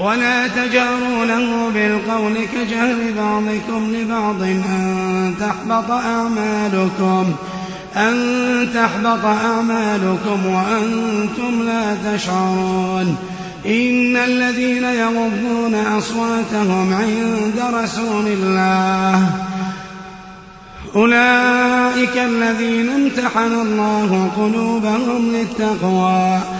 ولا تجهروا له بالقول كجهر بعضكم لبعض أن تحبط أعمالكم أن تحبط أعمالكم وأنتم لا تشعرون. إن الذين يغضون أصواتهم عند رسول الله أولئك الذين امتحن الله قلوبهم للتقوى.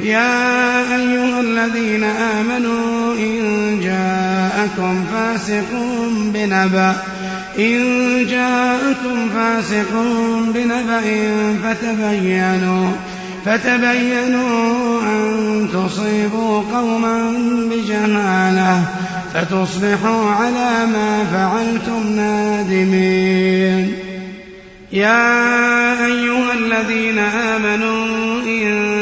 يا أيها الذين آمنوا إن جاءكم فاسق بنبأ إن جاءكم فاسق بنبأ فتبينوا فتبينوا أن تصيبوا قوما بجهالة فتصبحوا على ما فعلتم نادمين. يا أيها الذين آمنوا إن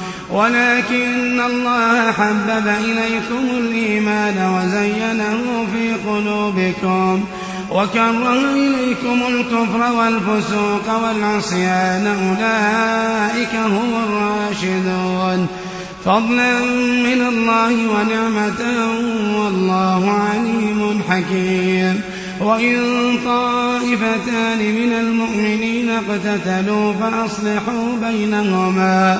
ولكن الله حبب إليكم الإيمان وزينه في قلوبكم وكره إليكم الكفر والفسوق والعصيان. أولئك هم الراشدون. فضلا من الله ونعمة والله عليم حكيم. وإن طائفتان من المؤمنين اقتتلوا فأصلحوا بينهما.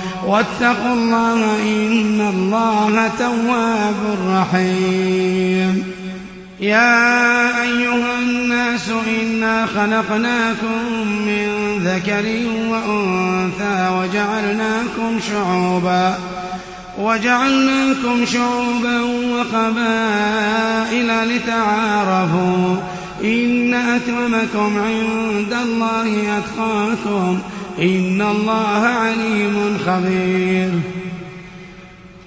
واتقوا الله إن الله تواب رحيم. يا أيها الناس إنا خلقناكم من ذكر وأنثى وجعلناكم شعوبا وجعلناكم شعوبا وقبائل لتعارفوا. إن أكرمكم عند الله أتقاكم. إن الله عليم خبير.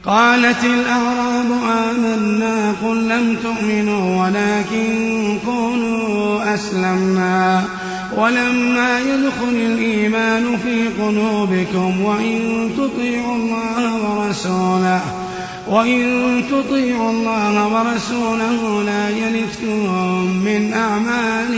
قالت الأعراب آمنا قل لم تؤمنوا ولكن قولوا أسلمنا. ولما يدخل الإيمان في قلوبكم وإن تطيعوا الله ورسوله وإن تطيعوا الله ورسوله لا يلتكم من أعمالكم.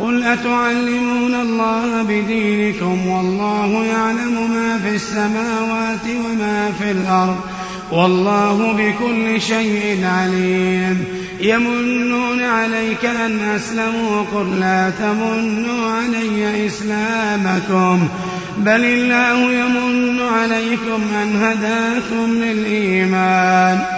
قل أتعلمون الله بدينكم والله يعلم ما في السماوات وما في الأرض والله بكل شيء عليم. يمنون عليك أن أسلموا قل لا تمنوا علي إسلامكم. بل الله يمن عليكم أن هداكم للإيمان.